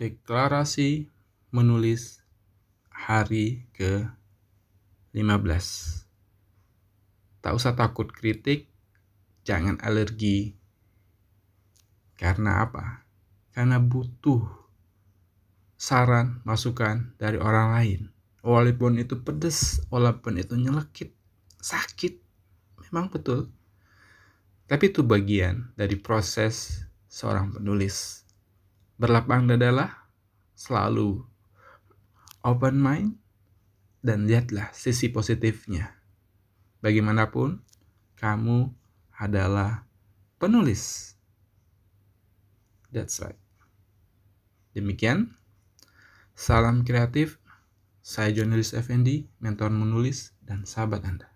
deklarasi menulis hari ke-15. Tak usah takut kritik, jangan alergi. Karena apa? Karena butuh saran, masukan dari orang lain. Walaupun itu pedes, walaupun itu nyelekit, sakit, memang betul. Tapi itu bagian dari proses seorang penulis berlapang dadalah, selalu open mind, dan lihatlah sisi positifnya. Bagaimanapun, kamu adalah penulis. That's right. Demikian, salam kreatif. Saya Jonelis Effendi, mentor menulis dan sahabat Anda.